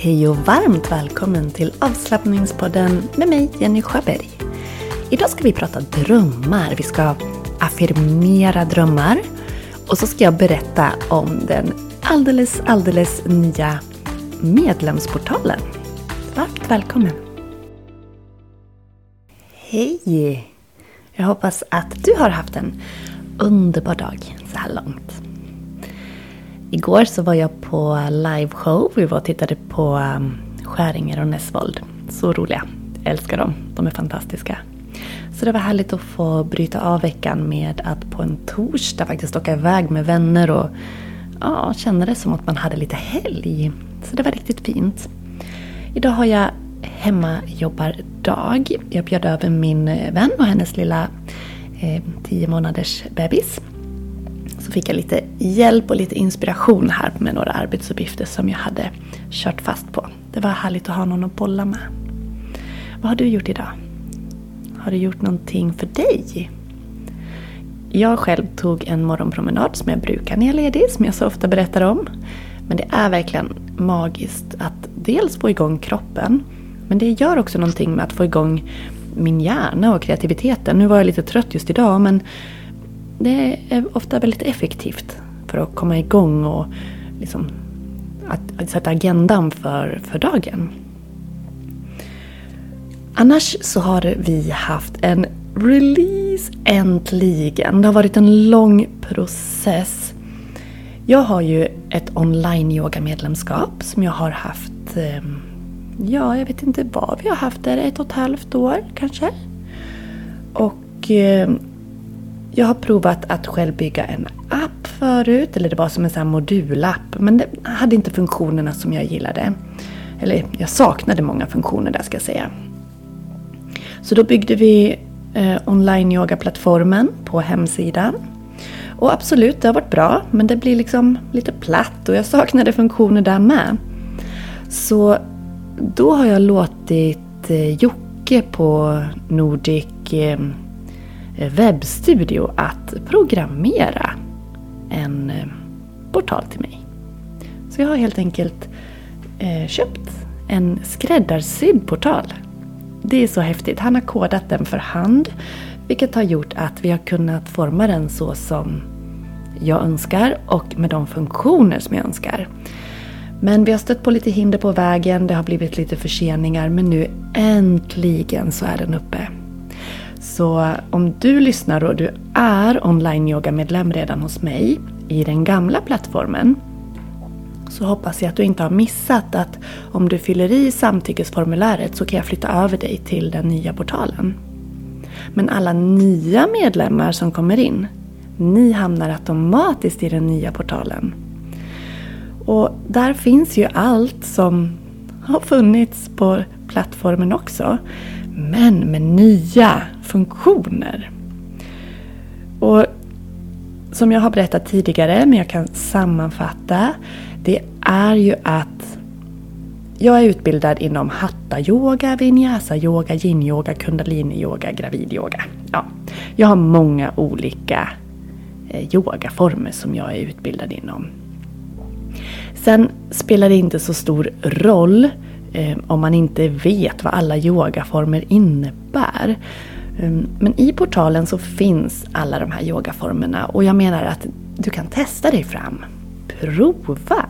Hej och varmt välkommen till avslappningspodden med mig Jenny Sjöberg. Idag ska vi prata drömmar. Vi ska affirmera drömmar. Och så ska jag berätta om den alldeles, alldeles nya medlemsportalen. Varmt välkommen! Hej! Jag hoppas att du har haft en underbar dag så här långt. Igår så var jag på liveshow. Vi var och tittade på um, Skäringer och Näsvold. Så roliga. Jag älskar dem. De är fantastiska. Så det var härligt att få bryta av veckan med att på en torsdag faktiskt åka iväg med vänner och ja, känna det som att man hade lite helg. Så det var riktigt fint. Idag har jag hemmajobbardag. Jag bjöd över min vän och hennes lilla eh, tio månaders bebis så fick jag lite hjälp och lite inspiration här med några arbetsuppgifter som jag hade kört fast på. Det var härligt att ha någon att bolla med. Vad har du gjort idag? Har du gjort någonting för dig? Jag själv tog en morgonpromenad som jag brukar när jag är ledig, som jag så ofta berättar om. Men det är verkligen magiskt att dels få igång kroppen, men det gör också någonting med att få igång min hjärna och kreativiteten. Nu var jag lite trött just idag, men det är ofta väldigt effektivt för att komma igång och liksom att, att sätta agendan för, för dagen. Annars så har vi haft en release äntligen. Det har varit en lång process. Jag har ju ett online yoga medlemskap som jag har haft, eh, ja jag vet inte vad vi har haft där, ett och ett halvt år kanske. Och eh, jag har provat att själv bygga en app förut, eller det var som en sån här modulapp. Men det hade inte funktionerna som jag gillade. Eller jag saknade många funktioner där ska jag säga. Så då byggde vi eh, online yoga-plattformen på hemsidan. Och absolut, det har varit bra, men det blir liksom lite platt och jag saknade funktioner där med. Så då har jag låtit eh, Jocke på Nordic eh, Eh, webbstudio att programmera en eh, portal till mig. Så jag har helt enkelt eh, köpt en skräddarsydd portal. Det är så häftigt. Han har kodat den för hand vilket har gjort att vi har kunnat forma den så som jag önskar och med de funktioner som jag önskar. Men vi har stött på lite hinder på vägen, det har blivit lite förseningar men nu äntligen så är den uppe. Så om du lyssnar och du är online yoga medlem redan hos mig i den gamla plattformen så hoppas jag att du inte har missat att om du fyller i samtyckesformuläret så kan jag flytta över dig till den nya portalen. Men alla nya medlemmar som kommer in, ni hamnar automatiskt i den nya portalen. Och där finns ju allt som har funnits på plattformen också men med nya funktioner. Och som jag har berättat tidigare, men jag kan sammanfatta, det är ju att jag är utbildad inom hatta-yoga, vinyasa-yoga, yin-yoga, kundalini-yoga, gravid-yoga. Ja, jag har många olika eh, yogaformer som jag är utbildad inom. Sen spelar det inte så stor roll eh, om man inte vet vad alla yogaformer innebär. Ehm, men i portalen så finns alla de här yogaformerna och jag menar att du kan testa dig fram. Prova!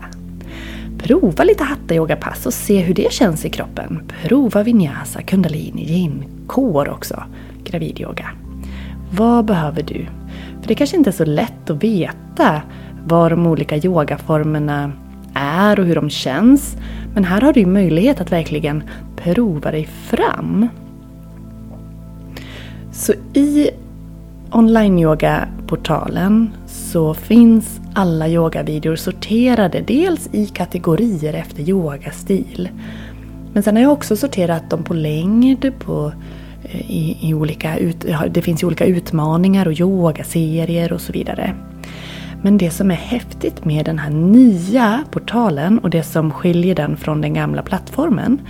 Prova lite hatta-yogapass och se hur det känns i kroppen. Prova vinyasa, kundalini, yin, core också, gravidyoga. Vad behöver du? För det kanske inte är så lätt att veta vad de olika yogaformerna är och hur de känns. Men här har du möjlighet att verkligen prova dig fram. Så i online-yoga-portalen så finns alla yogavideor sorterade dels i kategorier efter yogastil. Men sen har jag också sorterat dem på längd, på, eh, i, i olika ut, det finns ju olika utmaningar och yogaserier och så vidare. Men det som är häftigt med den här nya portalen och det som skiljer den från den gamla plattformen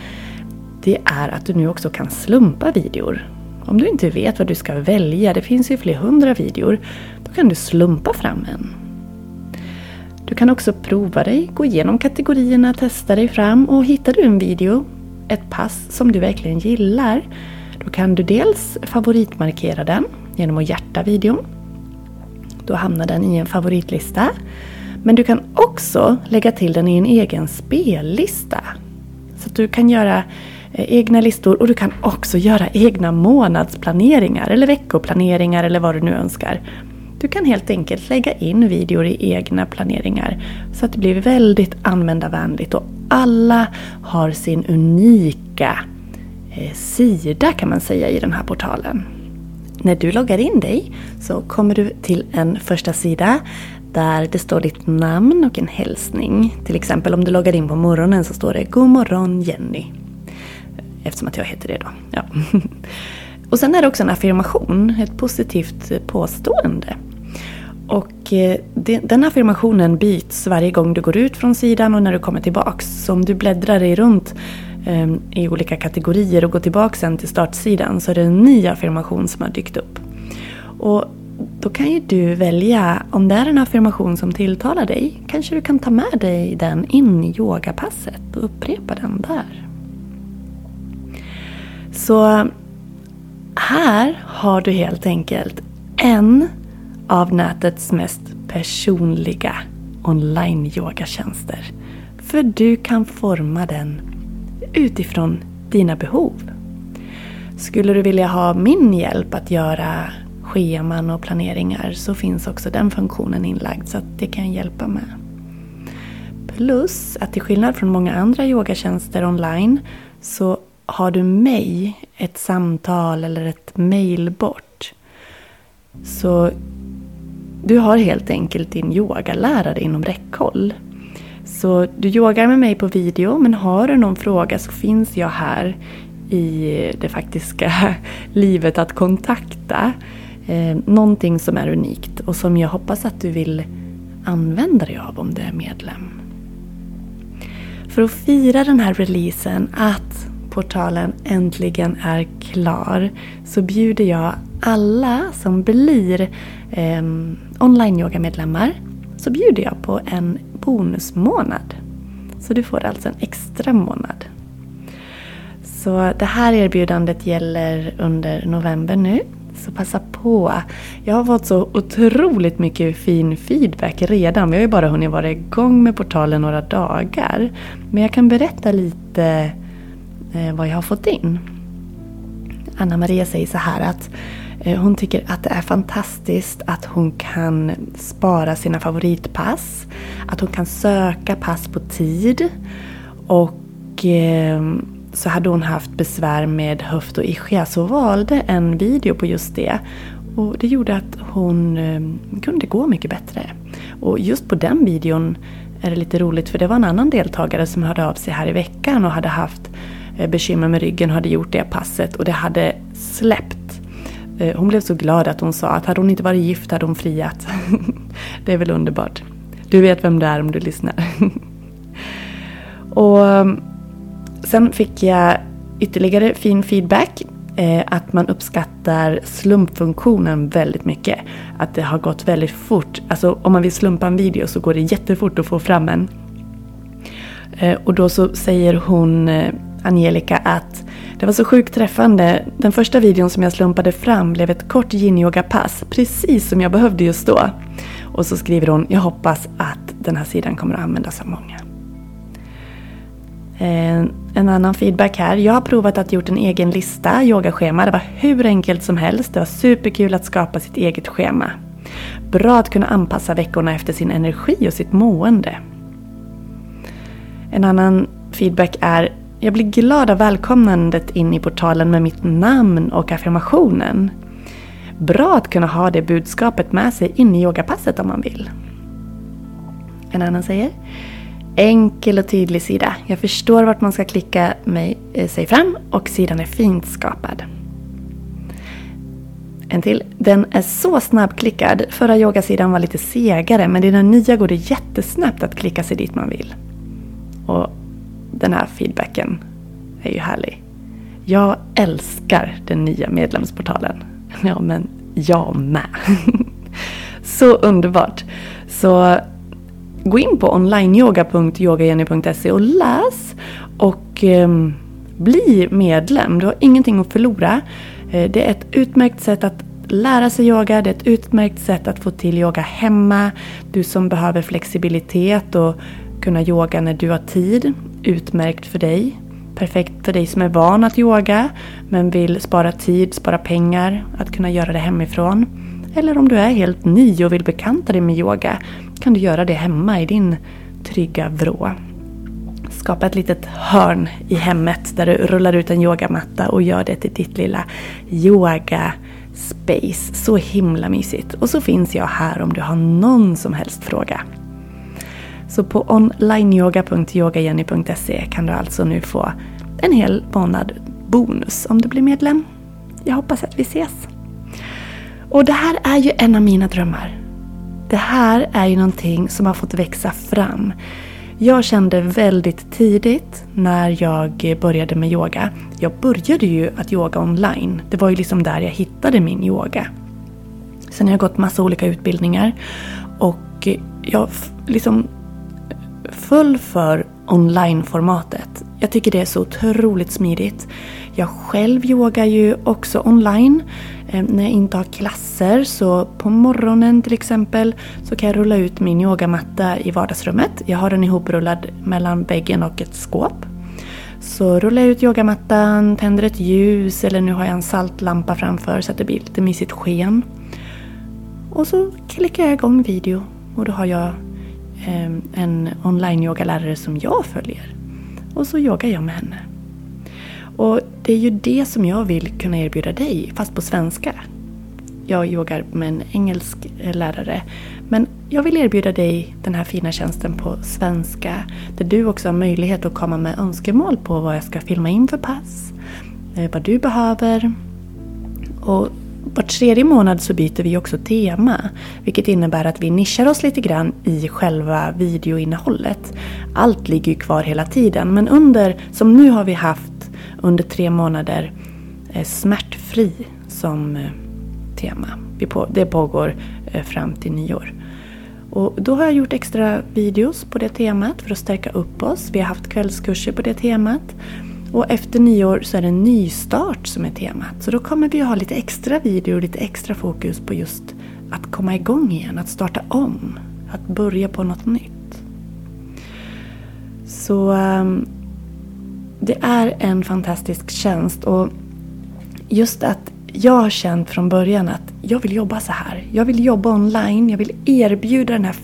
det är att du nu också kan slumpa videor. Om du inte vet vad du ska välja, det finns ju flera hundra videor, då kan du slumpa fram en. Du kan också prova dig, gå igenom kategorierna, testa dig fram och hittar du en video, ett pass som du verkligen gillar, då kan du dels favoritmarkera den genom att hjärta videon. Då hamnar den i en favoritlista. Men du kan också lägga till den i en egen spellista. Så att du kan göra Eh, egna listor och du kan också göra egna månadsplaneringar eller veckoplaneringar eller vad du nu önskar. Du kan helt enkelt lägga in videor i egna planeringar så att det blir väldigt användarvänligt och alla har sin unika eh, sida kan man säga i den här portalen. När du loggar in dig så kommer du till en första sida där det står ditt namn och en hälsning. Till exempel om du loggar in på morgonen så står det God morgon Jenny. Eftersom att jag heter det då. Ja. Och sen är det också en affirmation, ett positivt eh, påstående. Och eh, den affirmationen byts varje gång du går ut från sidan och när du kommer tillbaks. Så om du bläddrar dig runt ehm, i olika kategorier och går tillbaks sen till startsidan så är det en ny affirmation som har dykt upp. Och då kan ju du välja, om det är en affirmation som tilltalar dig, kanske du kan ta med dig den in i yogapasset och upprepa den där. Så här har du helt enkelt en av nätets mest personliga online-yogatjänster. För du kan forma den utifrån dina behov. Skulle du vilja ha min hjälp att göra scheman och planeringar så finns också den funktionen inlagd så att det kan hjälpa med. Plus att till skillnad från många andra yogatjänster online så har du mig, ett samtal eller ett mail bort. Så du har helt enkelt din yogalärare inom räckhåll. Så du yogar med mig på video men har du någon fråga så finns jag här i det faktiska livet att kontakta. Eh, någonting som är unikt och som jag hoppas att du vill använda dig av om du är medlem. För att fira den här releasen, att portalen äntligen är klar, så bjuder jag alla som blir eh, online-yoga-medlemmar så bjuder jag på en bonusmånad. Så du får alltså en extra månad. Så det här erbjudandet gäller under november nu. Så passa på. Jag har fått så otroligt mycket fin feedback redan. Vi har ju bara hunnit vara igång med portalen några dagar. Men jag kan berätta lite Eh, vad jag har fått in. Anna-Maria säger så här att eh, hon tycker att det är fantastiskt att hon kan spara sina favoritpass. Att hon kan söka pass på tid. Och eh, så hade hon haft besvär med höft och ischias så valde en video på just det. Och det gjorde att hon kunde gå mycket bättre. Och just på den videon är det lite roligt för det var en annan deltagare som hörde av sig här i veckan och hade haft Eh, bekymmer med ryggen och hade gjort det passet och det hade släppt eh, hon blev så glad att hon sa att hade hon inte varit gift hade hon friat. det är väl underbart. Du vet vem det är om du lyssnar. och ehm, sen fick jag ytterligare fin feedback. Eh, att man uppskattar slumpfunktionen väldigt mycket. Att det har gått väldigt fort. Alltså om man vill slumpa en video så går det jättefort att få fram en. Och då så säger hon Angelica att det var så sjukt träffande. Den första videon som jag slumpade fram blev ett kort yin-yoga-pass, precis som jag behövde just då. Och så skriver hon, jag hoppas att den här sidan kommer att användas av många. Eh, en annan feedback här. Jag har provat att gjort en egen lista, yogaschema. Det var hur enkelt som helst. Det var superkul att skapa sitt eget schema. Bra att kunna anpassa veckorna efter sin energi och sitt mående. En annan feedback är jag blir glad av välkomnandet in i portalen med mitt namn och affirmationen. Bra att kunna ha det budskapet med sig in i yogapasset om man vill. En annan säger Enkel och tydlig sida. Jag förstår vart man ska klicka mig, eh, sig fram och sidan är fint skapad. En till. Den är så snabbklickad. Förra yogasidan var lite segare men i den nya går det jättesnabbt att klicka sig dit man vill. Och den här feedbacken är ju härlig. Jag älskar den nya medlemsportalen. Ja, men jag med. Så underbart. Så gå in på onlineyoga.yogajenny.se och läs och eh, bli medlem. Du har ingenting att förlora. Eh, det är ett utmärkt sätt att lära sig yoga. Det är ett utmärkt sätt att få till yoga hemma. Du som behöver flexibilitet och kunna yoga när du har tid. Utmärkt för dig. Perfekt för dig som är van att yoga men vill spara tid, spara pengar, att kunna göra det hemifrån. Eller om du är helt ny och vill bekanta dig med yoga kan du göra det hemma i din trygga vrå. Skapa ett litet hörn i hemmet där du rullar ut en yogamatta och gör det till ditt lilla yoga space. Så himla mysigt. Och så finns jag här om du har någon som helst fråga. Så på onlineyoga.yogajenny.se kan du alltså nu få en hel månad bonus om du blir medlem. Jag hoppas att vi ses. Och det här är ju en av mina drömmar. Det här är ju någonting som har fått växa fram. Jag kände väldigt tidigt när jag började med yoga. Jag började ju att yoga online. Det var ju liksom där jag hittade min yoga. Sen har jag gått massa olika utbildningar och jag liksom full för online-formatet. Jag tycker det är så otroligt smidigt. Jag själv yogar ju också online. Eh, när jag inte har klasser så på morgonen till exempel så kan jag rulla ut min yogamatta i vardagsrummet. Jag har den ihoprullad mellan väggen och ett skåp. Så rullar jag ut yogamattan, tänder ett ljus eller nu har jag en saltlampa framför så att det blir lite mysigt sken. Och så klickar jag igång video och då har jag Ehm, en online-yogalärare som jag följer. Och så yogar jag med henne. Och det är ju det som jag vill kunna erbjuda dig, fast på svenska. Jag yogar med en engelsk lärare. Men jag vill erbjuda dig den här fina tjänsten på svenska. Där du också har möjlighet att komma med önskemål på vad jag ska filma in för pass. Eh, vad du behöver. Och var tredje månad så byter vi också tema. Vilket innebär att vi nischar oss lite grann i själva videoinnehållet. Allt ligger ju kvar hela tiden men under, som nu har vi haft under tre månader eh, smärtfri som eh, tema. Det pågår eh, fram till nyår. Och då har jag gjort extra videos på det temat för att stärka upp oss. Vi har haft kvällskurser på det temat. Och efter nyår så är det nystart som är temat. Så då kommer vi att ha lite extra video och lite extra fokus på just att komma igång igen, att starta om. Att börja på något nytt. Så ehm, det är en fantastisk tjänst och just att jag har känt från början att jag vill jobba så här. Jag vill jobba online, jag vill erbjuda den här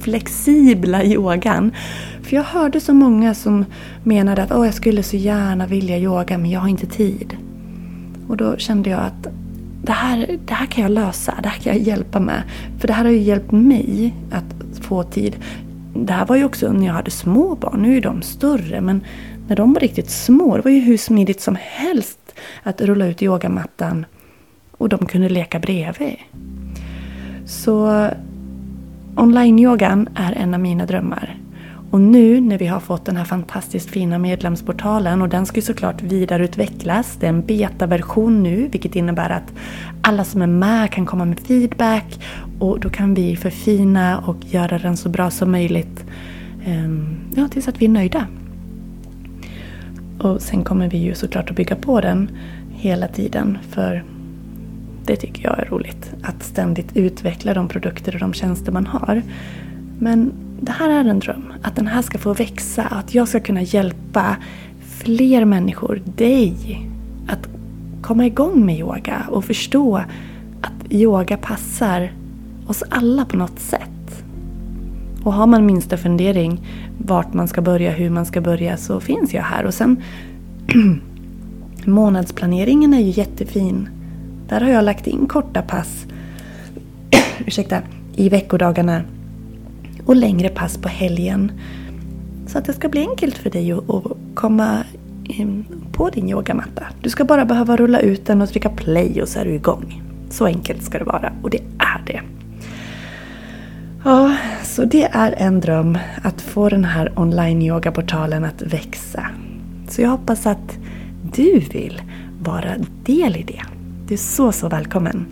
flexibla yogan. För jag hörde så många som menade att oh, jag skulle så gärna vilja yoga men jag har inte tid. Och då kände jag att det här, det här kan jag lösa, det här kan jag hjälpa med. För det här har ju hjälpt mig att få tid. Det här var ju också när jag hade små barn, nu är de större men när de var riktigt små, det var ju hur smidigt som helst att rulla ut yogamattan och de kunde leka bredvid. Så online-yogan är en av mina drömmar. Och nu när vi har fått den här fantastiskt fina medlemsportalen och den ska ju såklart vidareutvecklas. Det är en betaversion nu vilket innebär att alla som är med kan komma med feedback och då kan vi förfina och göra den så bra som möjligt ehm, ja, tills att vi är nöjda. Och sen kommer vi ju såklart att bygga på den hela tiden för det tycker jag är roligt. Att ständigt utveckla de produkter och de tjänster man har. Men det här är en dröm. Att den här ska få växa. Att jag ska kunna hjälpa fler människor, dig, att komma igång med yoga och förstå att yoga passar oss alla på något sätt. Och har man minsta fundering vart man ska börja, hur man ska börja så finns jag här. Och sen månadsplaneringen är ju jättefin. Där har jag lagt in korta pass ursäkta, i veckodagarna och längre pass på helgen. Så att det ska bli enkelt för dig att komma på din yogamatta. Du ska bara behöva rulla ut den och trycka play och så är du igång. Så enkelt ska det vara och det är det. Ja, så det är en dröm att få den här online-yogaportalen att växa. Så jag hoppas att du vill vara del i det. Du är så, så välkommen.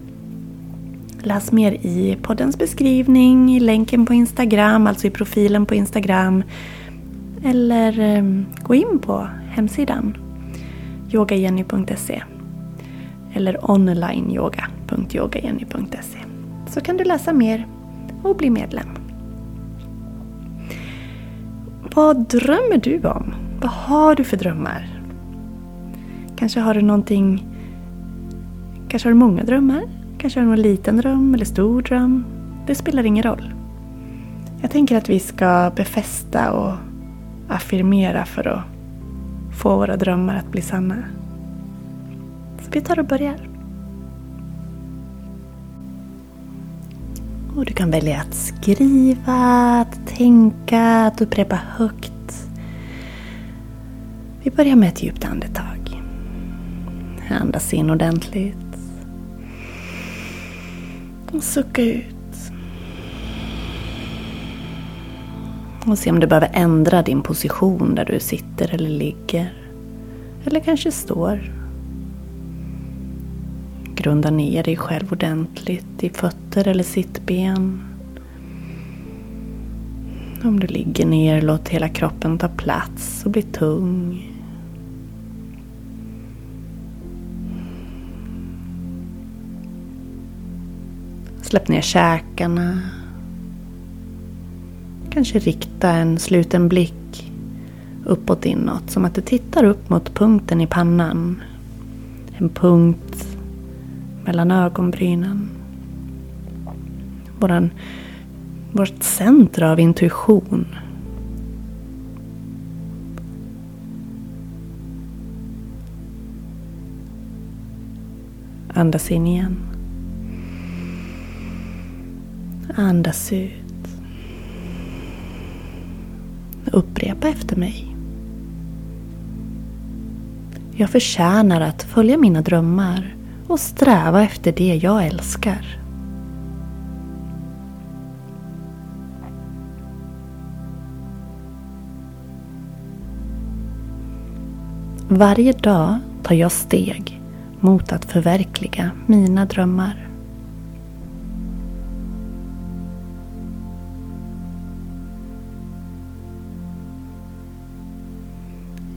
Läs mer i poddens beskrivning, i länken på Instagram, alltså i profilen på Instagram. Eller ehm, gå in på hemsidan yogajenny.se eller onlineyoga.yogajenny.se så kan du läsa mer och bli medlem. Vad drömmer du om? Vad har du för drömmar? Kanske har du någonting... Kanske har du många drömmar? Kanske har du någon liten dröm eller stor dröm? Det spelar ingen roll. Jag tänker att vi ska befästa och affirmera för att få våra drömmar att bli sanna. Så vi tar och börjar. Och du kan välja att skriva, att tänka, att upprepa högt. Vi börjar med ett djupt andetag. Andas in ordentligt. Och sucka ut. Och se om du behöver ändra din position där du sitter eller ligger. Eller kanske står. Grunda ner dig själv ordentligt i fötter eller sittben. Om du ligger ner, låt hela kroppen ta plats och bli tung. Släpp ner käkarna. Kanske rikta en sluten blick uppåt inåt. Som att du tittar upp mot punkten i pannan. En punkt mellan ögonbrynen. Våran, vårt centrum av intuition. Andas in igen. Andas ut. Upprepa efter mig. Jag förtjänar att följa mina drömmar och sträva efter det jag älskar. Varje dag tar jag steg mot att förverkliga mina drömmar.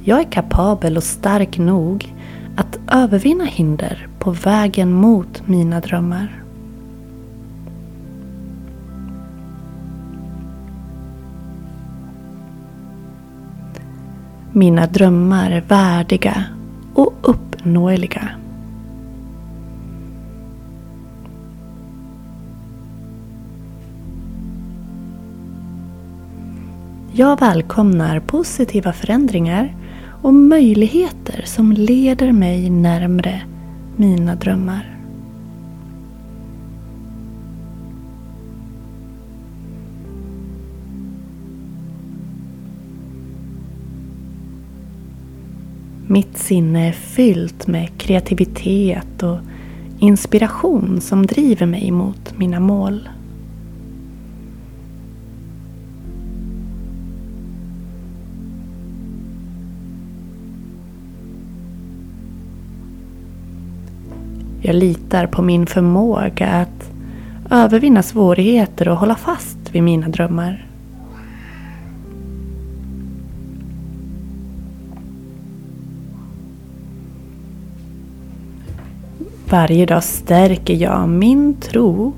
Jag är kapabel och stark nog att övervinna hinder på vägen mot mina drömmar. Mina drömmar är värdiga och uppnåeliga. Jag välkomnar positiva förändringar och möjligheter som leder mig närmre mina drömmar. Mitt sinne är fyllt med kreativitet och inspiration som driver mig mot mina mål. Jag litar på min förmåga att övervinna svårigheter och hålla fast vid mina drömmar. Varje dag stärker jag min tro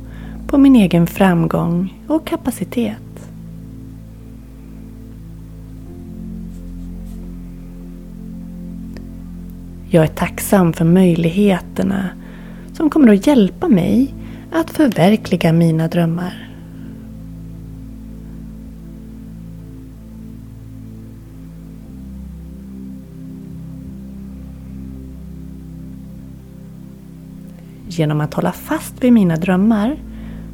på min egen framgång och kapacitet. Jag är tacksam för möjligheterna som kommer att hjälpa mig att förverkliga mina drömmar. Genom att hålla fast vid mina drömmar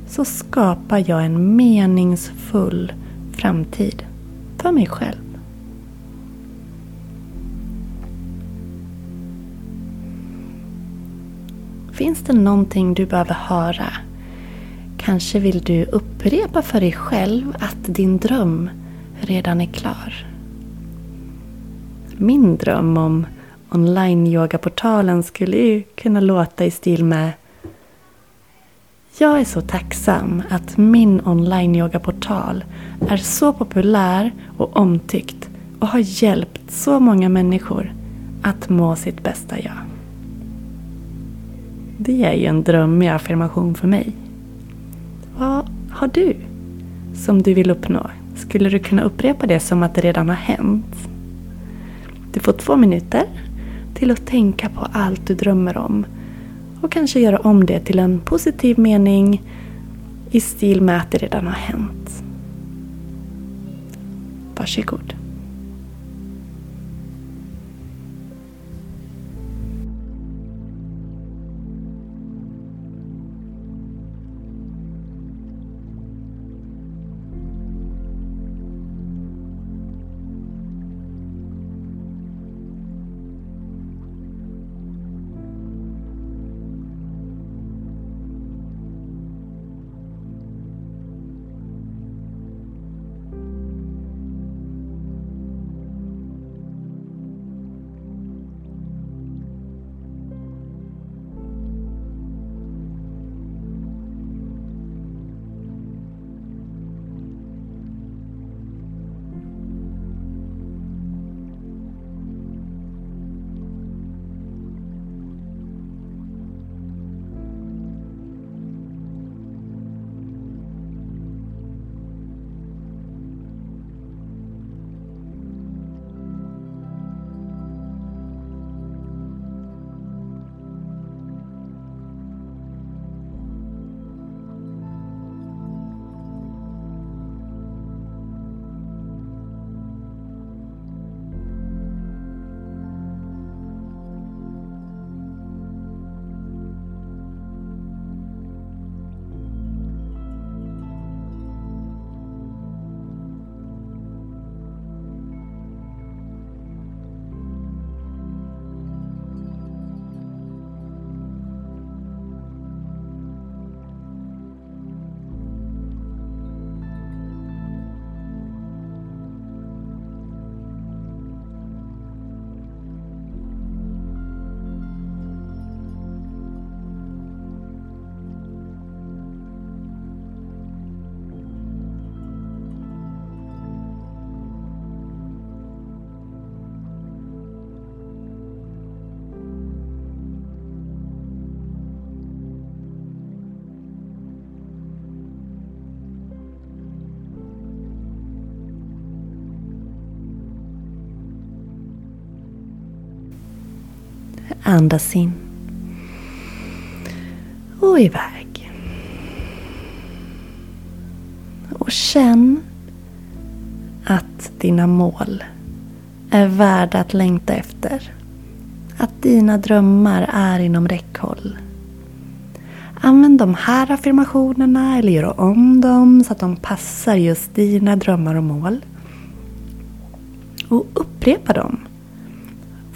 så skapar jag en meningsfull framtid för mig själv. Finns det någonting du behöver höra? Kanske vill du upprepa för dig själv att din dröm redan är klar. Min dröm om online-yogaportalen skulle ju kunna låta i stil med Jag är så tacksam att min online-yogaportal är så populär och omtyckt och har hjälpt så många människor att må sitt bästa jag. Det är ju en drömmig affirmation för mig. Vad har du som du vill uppnå? Skulle du kunna upprepa det som att det redan har hänt? Du får två minuter till att tänka på allt du drömmer om och kanske göra om det till en positiv mening i stil med att det redan har hänt. Varsågod. Andas in. Och iväg. Och känn att dina mål är värda att längta efter. Att dina drömmar är inom räckhåll. Använd de här affirmationerna eller gör om dem så att de passar just dina drömmar och mål. Och upprepa dem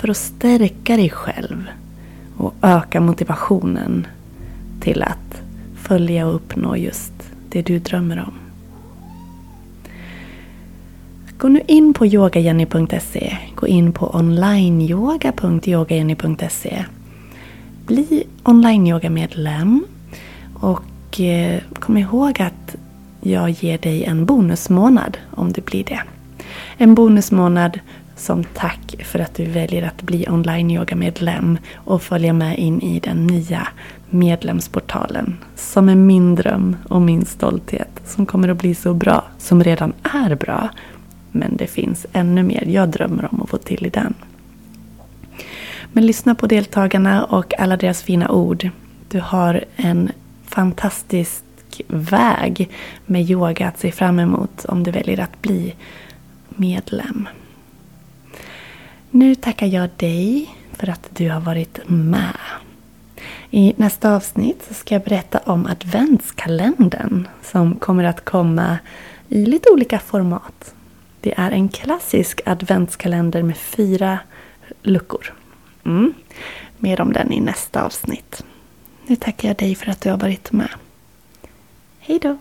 för att stärka dig själv och öka motivationen till att följa och uppnå just det du drömmer om. Gå nu in på yogajenny.se. Gå in på onlineyoga.yogajenny.se. Bli online-yoga-medlem och eh, kom ihåg att jag ger dig en bonusmånad om du blir det. En bonusmånad som tack för att du väljer att bli online-yoga-medlem och följa med in i den nya medlemsportalen. Som är min dröm och min stolthet. Som kommer att bli så bra. Som redan är bra. Men det finns ännu mer jag drömmer om att få till i den. Men lyssna på deltagarna och alla deras fina ord. Du har en fantastisk väg med yoga att se fram emot om du väljer att bli medlem. Nu tackar jag dig för att du har varit med. I nästa avsnitt ska jag berätta om adventskalendern som kommer att komma i lite olika format. Det är en klassisk adventskalender med fyra luckor. Mm. Mer om den i nästa avsnitt. Nu tackar jag dig för att du har varit med. Hej då!